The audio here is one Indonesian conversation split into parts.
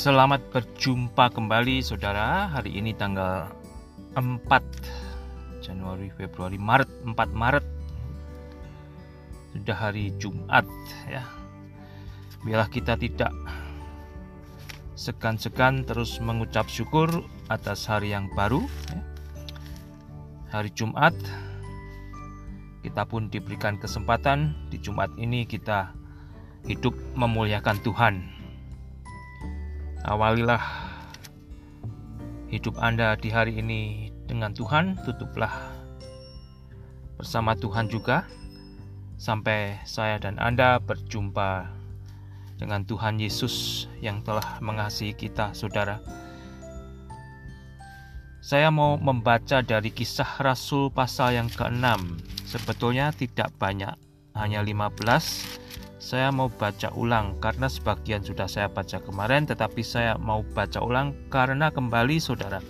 Selamat berjumpa kembali saudara. Hari ini tanggal 4 Januari, Februari, Maret 4 Maret. Sudah hari Jumat ya. Biarlah kita tidak Segan-segan terus mengucap syukur atas hari yang baru ya. Hari Jumat Kita pun diberikan kesempatan. Di Jumat ini kita hidup memuliakan Tuhan Awalilah hidup Anda di hari ini dengan Tuhan, tutuplah bersama Tuhan juga sampai saya dan Anda berjumpa dengan Tuhan Yesus yang telah mengasihi kita, saudara. Saya mau membaca dari kisah Rasul pasal yang ke-6. Sebetulnya tidak banyak, hanya 15 saya mau baca ulang. Karena sebagian sudah saya baca kemarin tetapi saya mau baca ulang karena kembali saudara.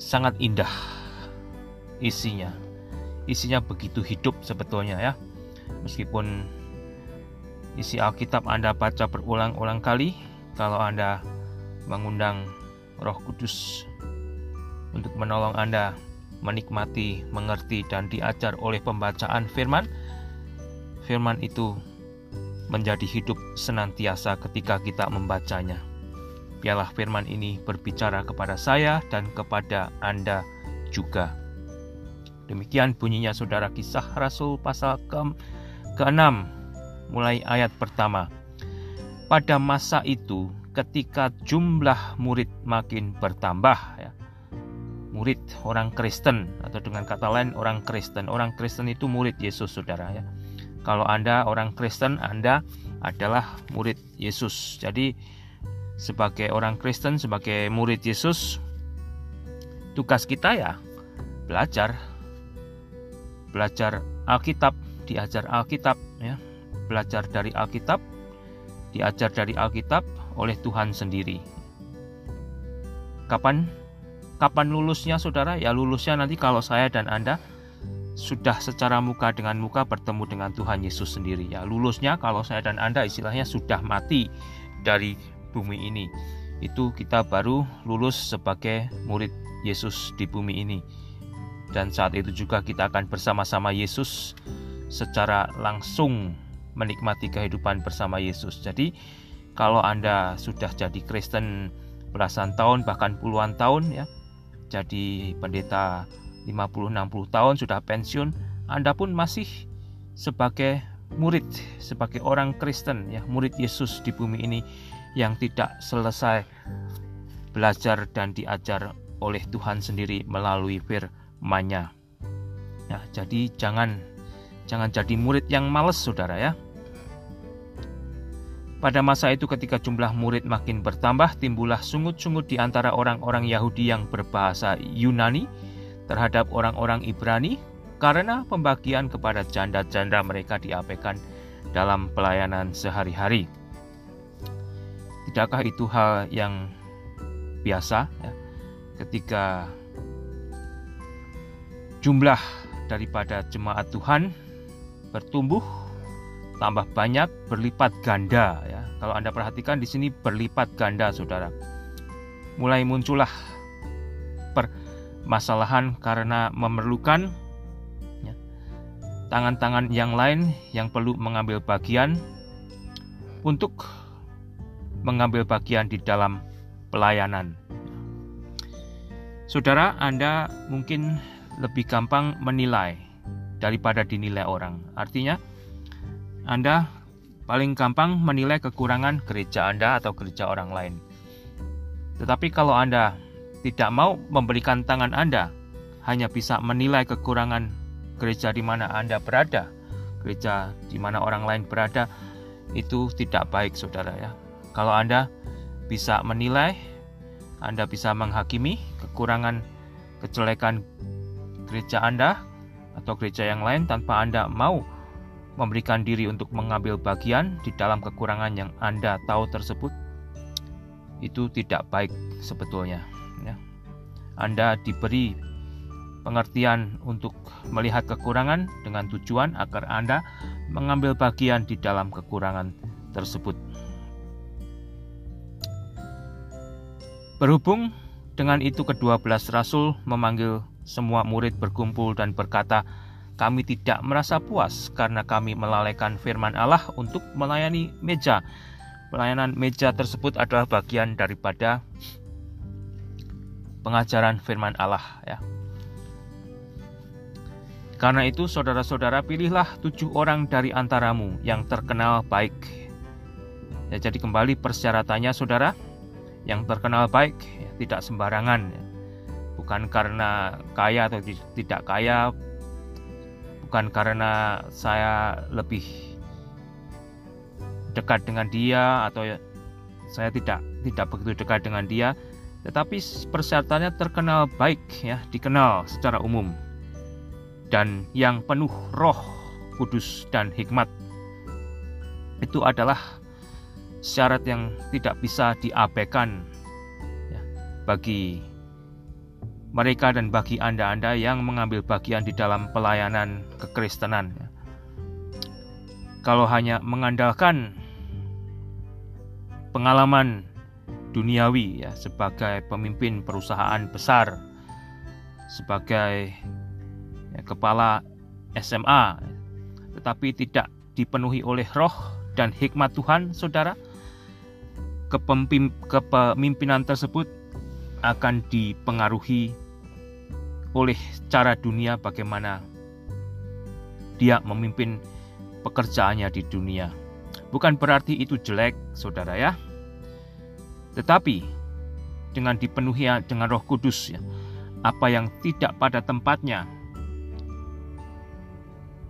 Sangat indah isinya. Isinya begitu hidup sebetulnya ya. Meskipun isi Alkitab Anda baca berulang-ulang kali kalau Anda mengundang Roh Kudus untuk menolong Anda menikmati, mengerti dan diajar oleh pembacaan firman firman itu menjadi hidup senantiasa ketika kita membacanya. Biarlah firman ini berbicara kepada saya dan kepada Anda juga. Demikian bunyinya saudara kisah Rasul pasal ke-6 mulai ayat pertama. Pada masa itu ketika jumlah murid makin bertambah ya. Murid orang Kristen atau dengan kata lain orang Kristen. Orang Kristen itu murid Yesus Saudara ya kalau Anda orang Kristen, Anda adalah murid Yesus. Jadi sebagai orang Kristen, sebagai murid Yesus, tugas kita ya belajar belajar Alkitab, diajar Alkitab ya. Belajar dari Alkitab, diajar dari Alkitab oleh Tuhan sendiri. Kapan kapan lulusnya Saudara? Ya lulusnya nanti kalau saya dan Anda sudah secara muka dengan muka bertemu dengan Tuhan Yesus sendiri. Ya lulusnya kalau saya dan Anda istilahnya sudah mati dari bumi ini itu kita baru lulus sebagai murid Yesus di bumi ini. Dan saat itu juga kita akan bersama-sama Yesus secara langsung menikmati kehidupan bersama Yesus. Jadi kalau Anda sudah jadi Kristen belasan tahun bahkan puluhan tahun ya jadi pendeta 50-60 tahun sudah pensiun, Anda pun masih sebagai murid, sebagai orang Kristen ya, murid Yesus di bumi ini yang tidak selesai belajar dan diajar oleh Tuhan sendiri melalui firman-Nya. Ya, jadi jangan jangan jadi murid yang males Saudara ya. Pada masa itu ketika jumlah murid makin bertambah, timbullah sungut-sungut di antara orang-orang Yahudi yang berbahasa Yunani terhadap orang-orang Ibrani karena pembagian kepada janda-janda mereka diabaikan dalam pelayanan sehari-hari. Tidakkah itu hal yang biasa ya, ketika jumlah daripada jemaat Tuhan bertumbuh tambah banyak berlipat ganda ya. Kalau Anda perhatikan di sini berlipat ganda Saudara. Mulai muncullah per masalahan karena memerlukan ya, tangan-tangan yang lain yang perlu mengambil bagian untuk mengambil bagian di dalam pelayanan. Saudara, Anda mungkin lebih gampang menilai daripada dinilai orang. Artinya, Anda paling gampang menilai kekurangan gereja Anda atau gereja orang lain. Tetapi kalau Anda tidak mau memberikan tangan Anda, hanya bisa menilai kekurangan gereja di mana Anda berada, gereja di mana orang lain berada, itu tidak baik, saudara. Ya, kalau Anda bisa menilai, Anda bisa menghakimi kekurangan, kejelekan gereja Anda atau gereja yang lain tanpa Anda mau memberikan diri untuk mengambil bagian di dalam kekurangan yang Anda tahu tersebut, itu tidak baik sebetulnya. Anda diberi pengertian untuk melihat kekurangan dengan tujuan agar Anda mengambil bagian di dalam kekurangan tersebut. Berhubung dengan itu kedua belas rasul memanggil semua murid berkumpul dan berkata, kami tidak merasa puas karena kami melalaikan firman Allah untuk melayani meja. Pelayanan meja tersebut adalah bagian daripada pengajaran firman Allah ya. Karena itu saudara-saudara pilihlah tujuh orang dari antaramu yang terkenal baik. Ya, jadi kembali persyaratannya saudara yang terkenal baik ya, tidak sembarangan. Ya. Bukan karena kaya atau tidak kaya, bukan karena saya lebih dekat dengan dia atau ya, saya tidak tidak begitu dekat dengan dia, tetapi persyaratannya terkenal baik ya, dikenal secara umum dan yang penuh roh kudus dan hikmat. Itu adalah syarat yang tidak bisa diabaikan ya, bagi mereka dan bagi Anda-Anda yang mengambil bagian di dalam pelayanan kekristenan. Ya. Kalau hanya mengandalkan pengalaman duniawi ya sebagai pemimpin perusahaan besar, sebagai ya, kepala SMA, tetapi tidak dipenuhi oleh roh dan hikmat Tuhan, saudara, kepemimpinan tersebut akan dipengaruhi oleh cara dunia bagaimana dia memimpin pekerjaannya di dunia. Bukan berarti itu jelek, saudara ya. Tetapi dengan dipenuhi dengan Roh Kudus ya, apa yang tidak pada tempatnya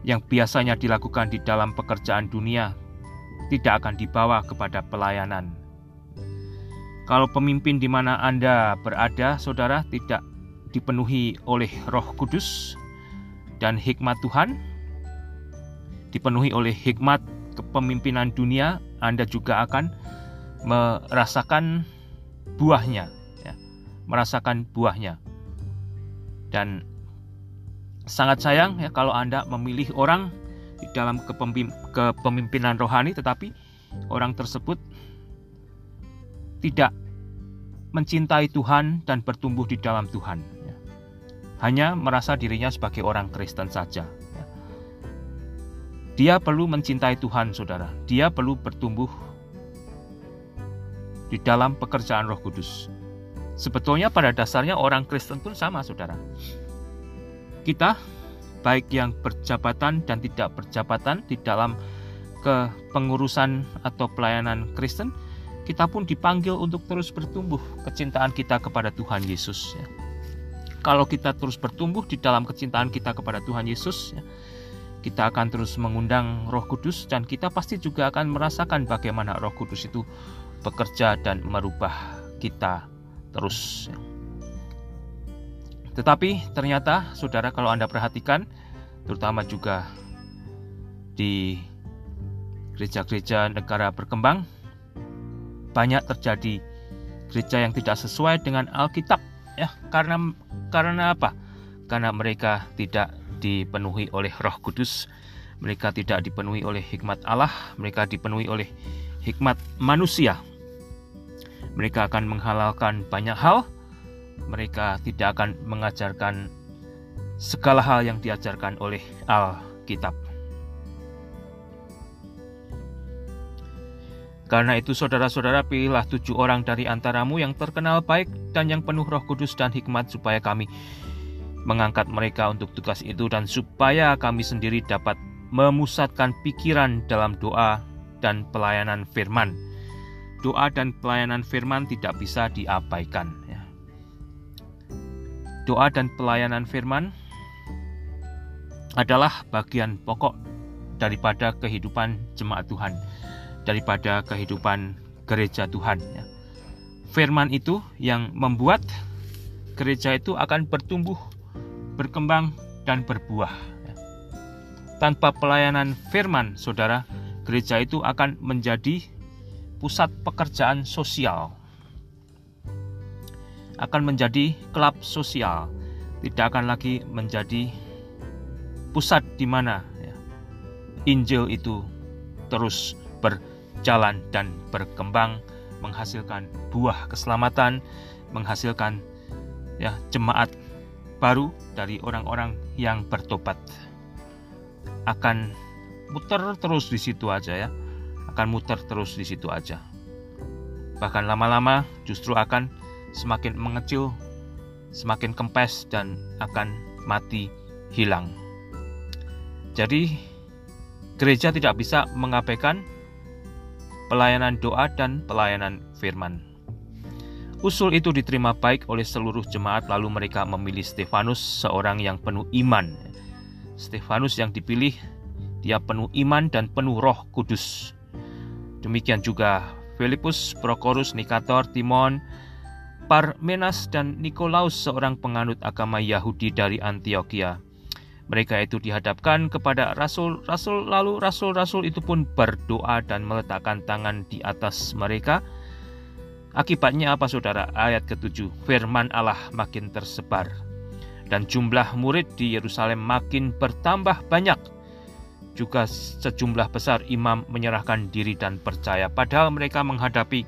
yang biasanya dilakukan di dalam pekerjaan dunia tidak akan dibawa kepada pelayanan. Kalau pemimpin di mana Anda berada, saudara, tidak dipenuhi oleh Roh Kudus dan hikmat Tuhan, dipenuhi oleh hikmat kepemimpinan dunia, Anda juga akan merasakan buahnya, ya, merasakan buahnya. Dan sangat sayang ya kalau Anda memilih orang di dalam kepemimpinan rohani tetapi orang tersebut tidak mencintai Tuhan dan bertumbuh di dalam Tuhan. Ya. Hanya merasa dirinya sebagai orang Kristen saja. Ya. Dia perlu mencintai Tuhan, saudara. Dia perlu bertumbuh di dalam pekerjaan Roh Kudus. Sebetulnya pada dasarnya orang Kristen pun sama, saudara kita baik yang berjabatan dan tidak berjabatan di dalam kepengurusan atau pelayanan Kristen, kita pun dipanggil untuk terus bertumbuh kecintaan kita kepada Tuhan Yesus. Ya. Kalau kita terus bertumbuh di dalam kecintaan kita kepada Tuhan Yesus, ya, kita akan terus mengundang Roh Kudus dan kita pasti juga akan merasakan bagaimana Roh Kudus itu bekerja dan merubah kita terus. Tetapi ternyata saudara kalau Anda perhatikan terutama juga di gereja-gereja negara berkembang banyak terjadi gereja yang tidak sesuai dengan Alkitab ya karena karena apa? Karena mereka tidak dipenuhi oleh Roh Kudus, mereka tidak dipenuhi oleh hikmat Allah, mereka dipenuhi oleh hikmat manusia. Mereka akan menghalalkan banyak hal mereka tidak akan mengajarkan segala hal yang diajarkan oleh Alkitab. Karena itu saudara-saudara pilihlah tujuh orang dari antaramu yang terkenal baik dan yang penuh roh kudus dan hikmat supaya kami mengangkat mereka untuk tugas itu dan supaya kami sendiri dapat memusatkan pikiran dalam doa dan pelayanan firman. Doa dan pelayanan firman tidak bisa diabaikan doa dan pelayanan firman adalah bagian pokok daripada kehidupan jemaat Tuhan, daripada kehidupan gereja Tuhan. Ya. Firman itu yang membuat gereja itu akan bertumbuh, berkembang, dan berbuah. Ya. Tanpa pelayanan firman, saudara, gereja itu akan menjadi pusat pekerjaan sosial akan menjadi klub sosial, tidak akan lagi menjadi pusat di mana ya, Injil itu terus berjalan dan berkembang, menghasilkan buah keselamatan, menghasilkan ya jemaat baru dari orang-orang yang bertobat. Akan muter terus di situ aja ya. Akan muter terus di situ aja. Bahkan lama-lama justru akan semakin mengecil, semakin kempes dan akan mati hilang. Jadi gereja tidak bisa mengabaikan pelayanan doa dan pelayanan firman. Usul itu diterima baik oleh seluruh jemaat lalu mereka memilih Stefanus seorang yang penuh iman. Stefanus yang dipilih dia penuh iman dan penuh roh kudus. Demikian juga Filipus, Prokorus, Nikator, Timon, Parmenas dan Nikolaus seorang penganut agama Yahudi dari Antioquia. Mereka itu dihadapkan kepada rasul-rasul lalu rasul-rasul itu pun berdoa dan meletakkan tangan di atas mereka Akibatnya apa saudara? Ayat ketujuh, firman Allah makin tersebar. Dan jumlah murid di Yerusalem makin bertambah banyak. Juga sejumlah besar imam menyerahkan diri dan percaya. Padahal mereka menghadapi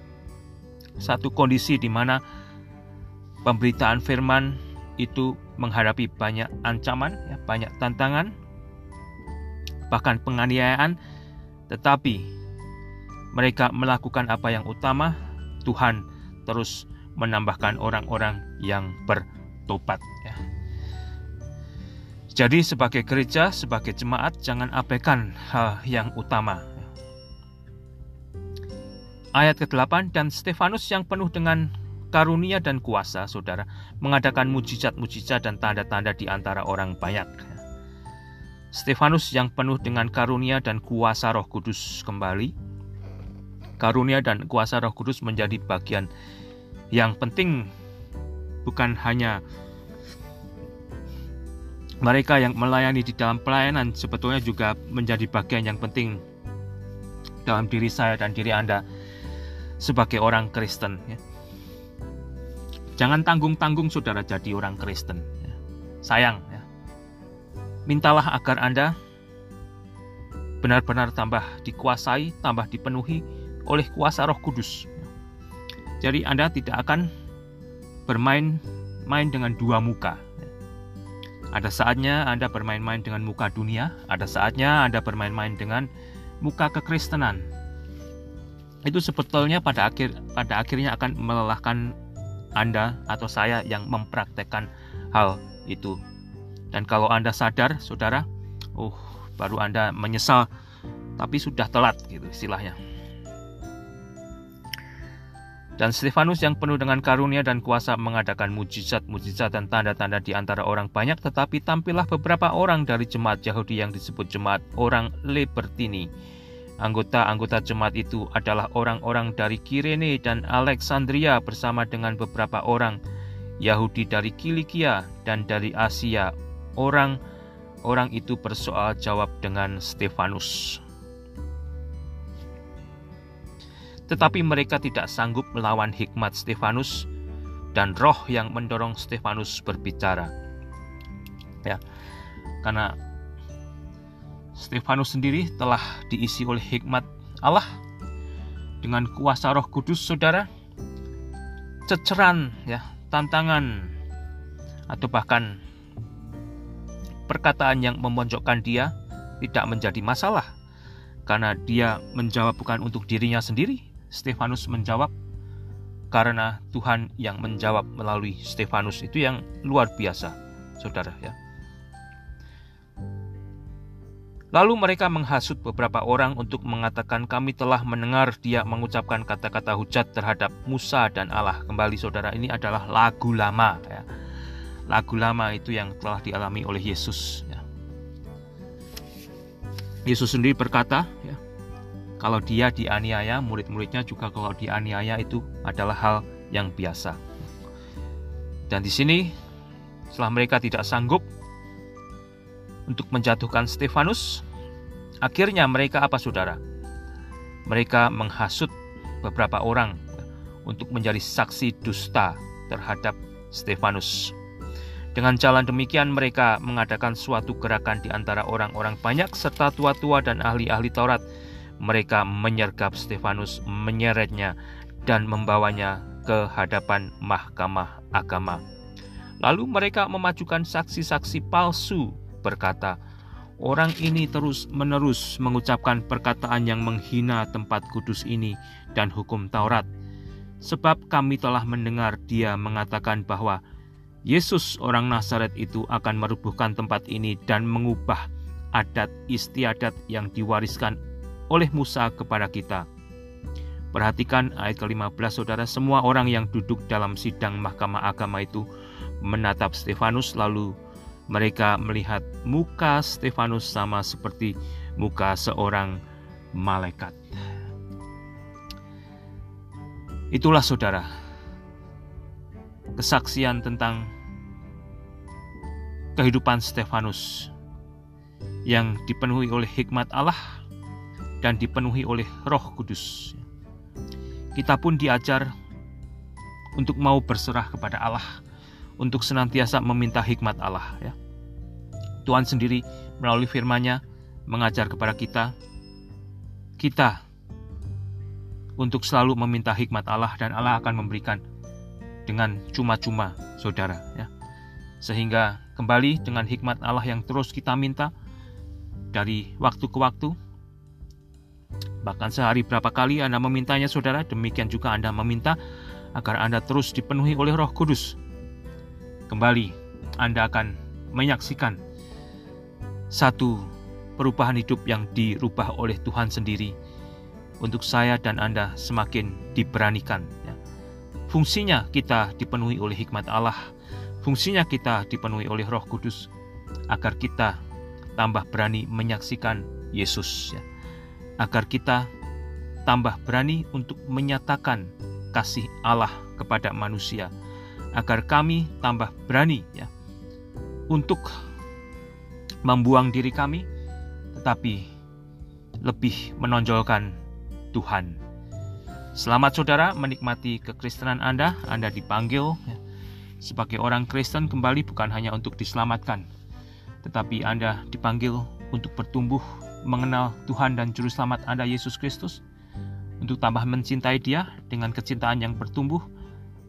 satu kondisi di mana pemberitaan firman itu menghadapi banyak ancaman, ya, banyak tantangan, bahkan penganiayaan, tetapi mereka melakukan apa yang utama, Tuhan terus menambahkan orang-orang yang bertobat. Jadi sebagai gereja, sebagai jemaat, jangan abaikan hal yang utama. Ayat ke-8, dan Stefanus yang penuh dengan karunia dan kuasa, saudara, mengadakan mujizat-mujizat dan tanda-tanda di antara orang banyak. Stefanus yang penuh dengan karunia dan kuasa roh kudus kembali, karunia dan kuasa Roh Kudus menjadi bagian yang penting bukan hanya mereka yang melayani di dalam pelayanan sebetulnya juga menjadi bagian yang penting dalam diri saya dan diri Anda sebagai orang Kristen ya. Jangan tanggung-tanggung saudara jadi orang Kristen. Ya. Sayang ya. Mintalah agar Anda benar-benar tambah dikuasai, tambah dipenuhi oleh kuasa Roh Kudus. Jadi Anda tidak akan bermain-main dengan dua muka. Ada saatnya Anda bermain-main dengan muka dunia, ada saatnya Anda bermain-main dengan muka kekristenan. Itu sebetulnya pada akhir pada akhirnya akan melelahkan Anda atau saya yang mempraktekkan hal itu. Dan kalau Anda sadar, Saudara, oh, baru Anda menyesal tapi sudah telat gitu istilahnya. Dan Stefanus yang penuh dengan karunia dan kuasa mengadakan mujizat-mujizat dan tanda-tanda di antara orang banyak, tetapi tampillah beberapa orang dari jemaat Yahudi yang disebut jemaat orang Libertini. Anggota-anggota jemaat itu adalah orang-orang dari Kirene dan Alexandria bersama dengan beberapa orang Yahudi dari Kilikia dan dari Asia. Orang-orang itu bersoal jawab dengan Stefanus. Tetapi mereka tidak sanggup melawan hikmat Stefanus dan roh yang mendorong Stefanus berbicara. Ya. Karena Stefanus sendiri telah diisi oleh hikmat Allah dengan kuasa Roh Kudus, Saudara. Ceceran ya, tantangan atau bahkan perkataan yang memonjokkan dia tidak menjadi masalah karena dia menjawab bukan untuk dirinya sendiri, Stefanus menjawab karena Tuhan yang menjawab melalui Stefanus itu yang luar biasa, saudara ya. Lalu mereka menghasut beberapa orang untuk mengatakan kami telah mendengar dia mengucapkan kata-kata hujat terhadap Musa dan Allah. Kembali saudara, ini adalah lagu lama ya. Lagu lama itu yang telah dialami oleh Yesus ya. Yesus sendiri berkata ya, kalau dia dianiaya, murid-muridnya juga kalau dianiaya itu adalah hal yang biasa. Dan di sini, setelah mereka tidak sanggup untuk menjatuhkan Stefanus, akhirnya mereka apa saudara? Mereka menghasut beberapa orang untuk menjadi saksi dusta terhadap Stefanus. Dengan jalan demikian mereka mengadakan suatu gerakan di antara orang-orang banyak serta tua-tua dan ahli-ahli Taurat mereka menyergap Stefanus, menyeretnya, dan membawanya ke hadapan mahkamah agama. Lalu mereka memajukan saksi-saksi palsu berkata, Orang ini terus-menerus mengucapkan perkataan yang menghina tempat kudus ini dan hukum Taurat. Sebab kami telah mendengar dia mengatakan bahwa Yesus orang Nazaret itu akan merubuhkan tempat ini dan mengubah adat istiadat yang diwariskan oleh Musa kepada kita. Perhatikan ayat ke-15 saudara, semua orang yang duduk dalam sidang mahkamah agama itu menatap Stefanus lalu mereka melihat muka Stefanus sama seperti muka seorang malaikat. Itulah saudara, kesaksian tentang kehidupan Stefanus yang dipenuhi oleh hikmat Allah dan dipenuhi oleh Roh Kudus. Kita pun diajar untuk mau berserah kepada Allah untuk senantiasa meminta hikmat Allah ya. Tuhan sendiri melalui firman-Nya mengajar kepada kita kita untuk selalu meminta hikmat Allah dan Allah akan memberikan dengan cuma-cuma saudara ya. Sehingga kembali dengan hikmat Allah yang terus kita minta dari waktu ke waktu bahkan sehari berapa kali Anda memintanya saudara demikian juga Anda meminta agar Anda terus dipenuhi oleh Roh Kudus kembali Anda akan menyaksikan satu perubahan hidup yang dirubah oleh Tuhan sendiri untuk saya dan Anda semakin diberanikan. Ya. Fungsinya kita dipenuhi oleh hikmat Allah, fungsinya kita dipenuhi oleh Roh Kudus agar kita tambah berani menyaksikan Yesus, ya. Agar kita tambah berani untuk menyatakan kasih Allah kepada manusia agar kami tambah berani ya untuk membuang diri kami tetapi lebih menonjolkan Tuhan. Selamat saudara menikmati kekristenan Anda. Anda dipanggil ya, sebagai orang Kristen kembali bukan hanya untuk diselamatkan, tetapi Anda dipanggil untuk bertumbuh mengenal Tuhan dan Juru Selamat Anda Yesus Kristus, untuk tambah mencintai Dia dengan kecintaan yang bertumbuh,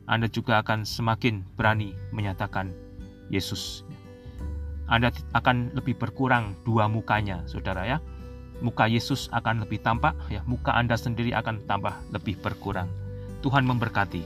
anda juga akan semakin berani menyatakan Yesus. Anda akan lebih berkurang dua mukanya, saudara ya. Muka Yesus akan lebih tampak, ya. Muka Anda sendiri akan tambah lebih berkurang. Tuhan memberkati.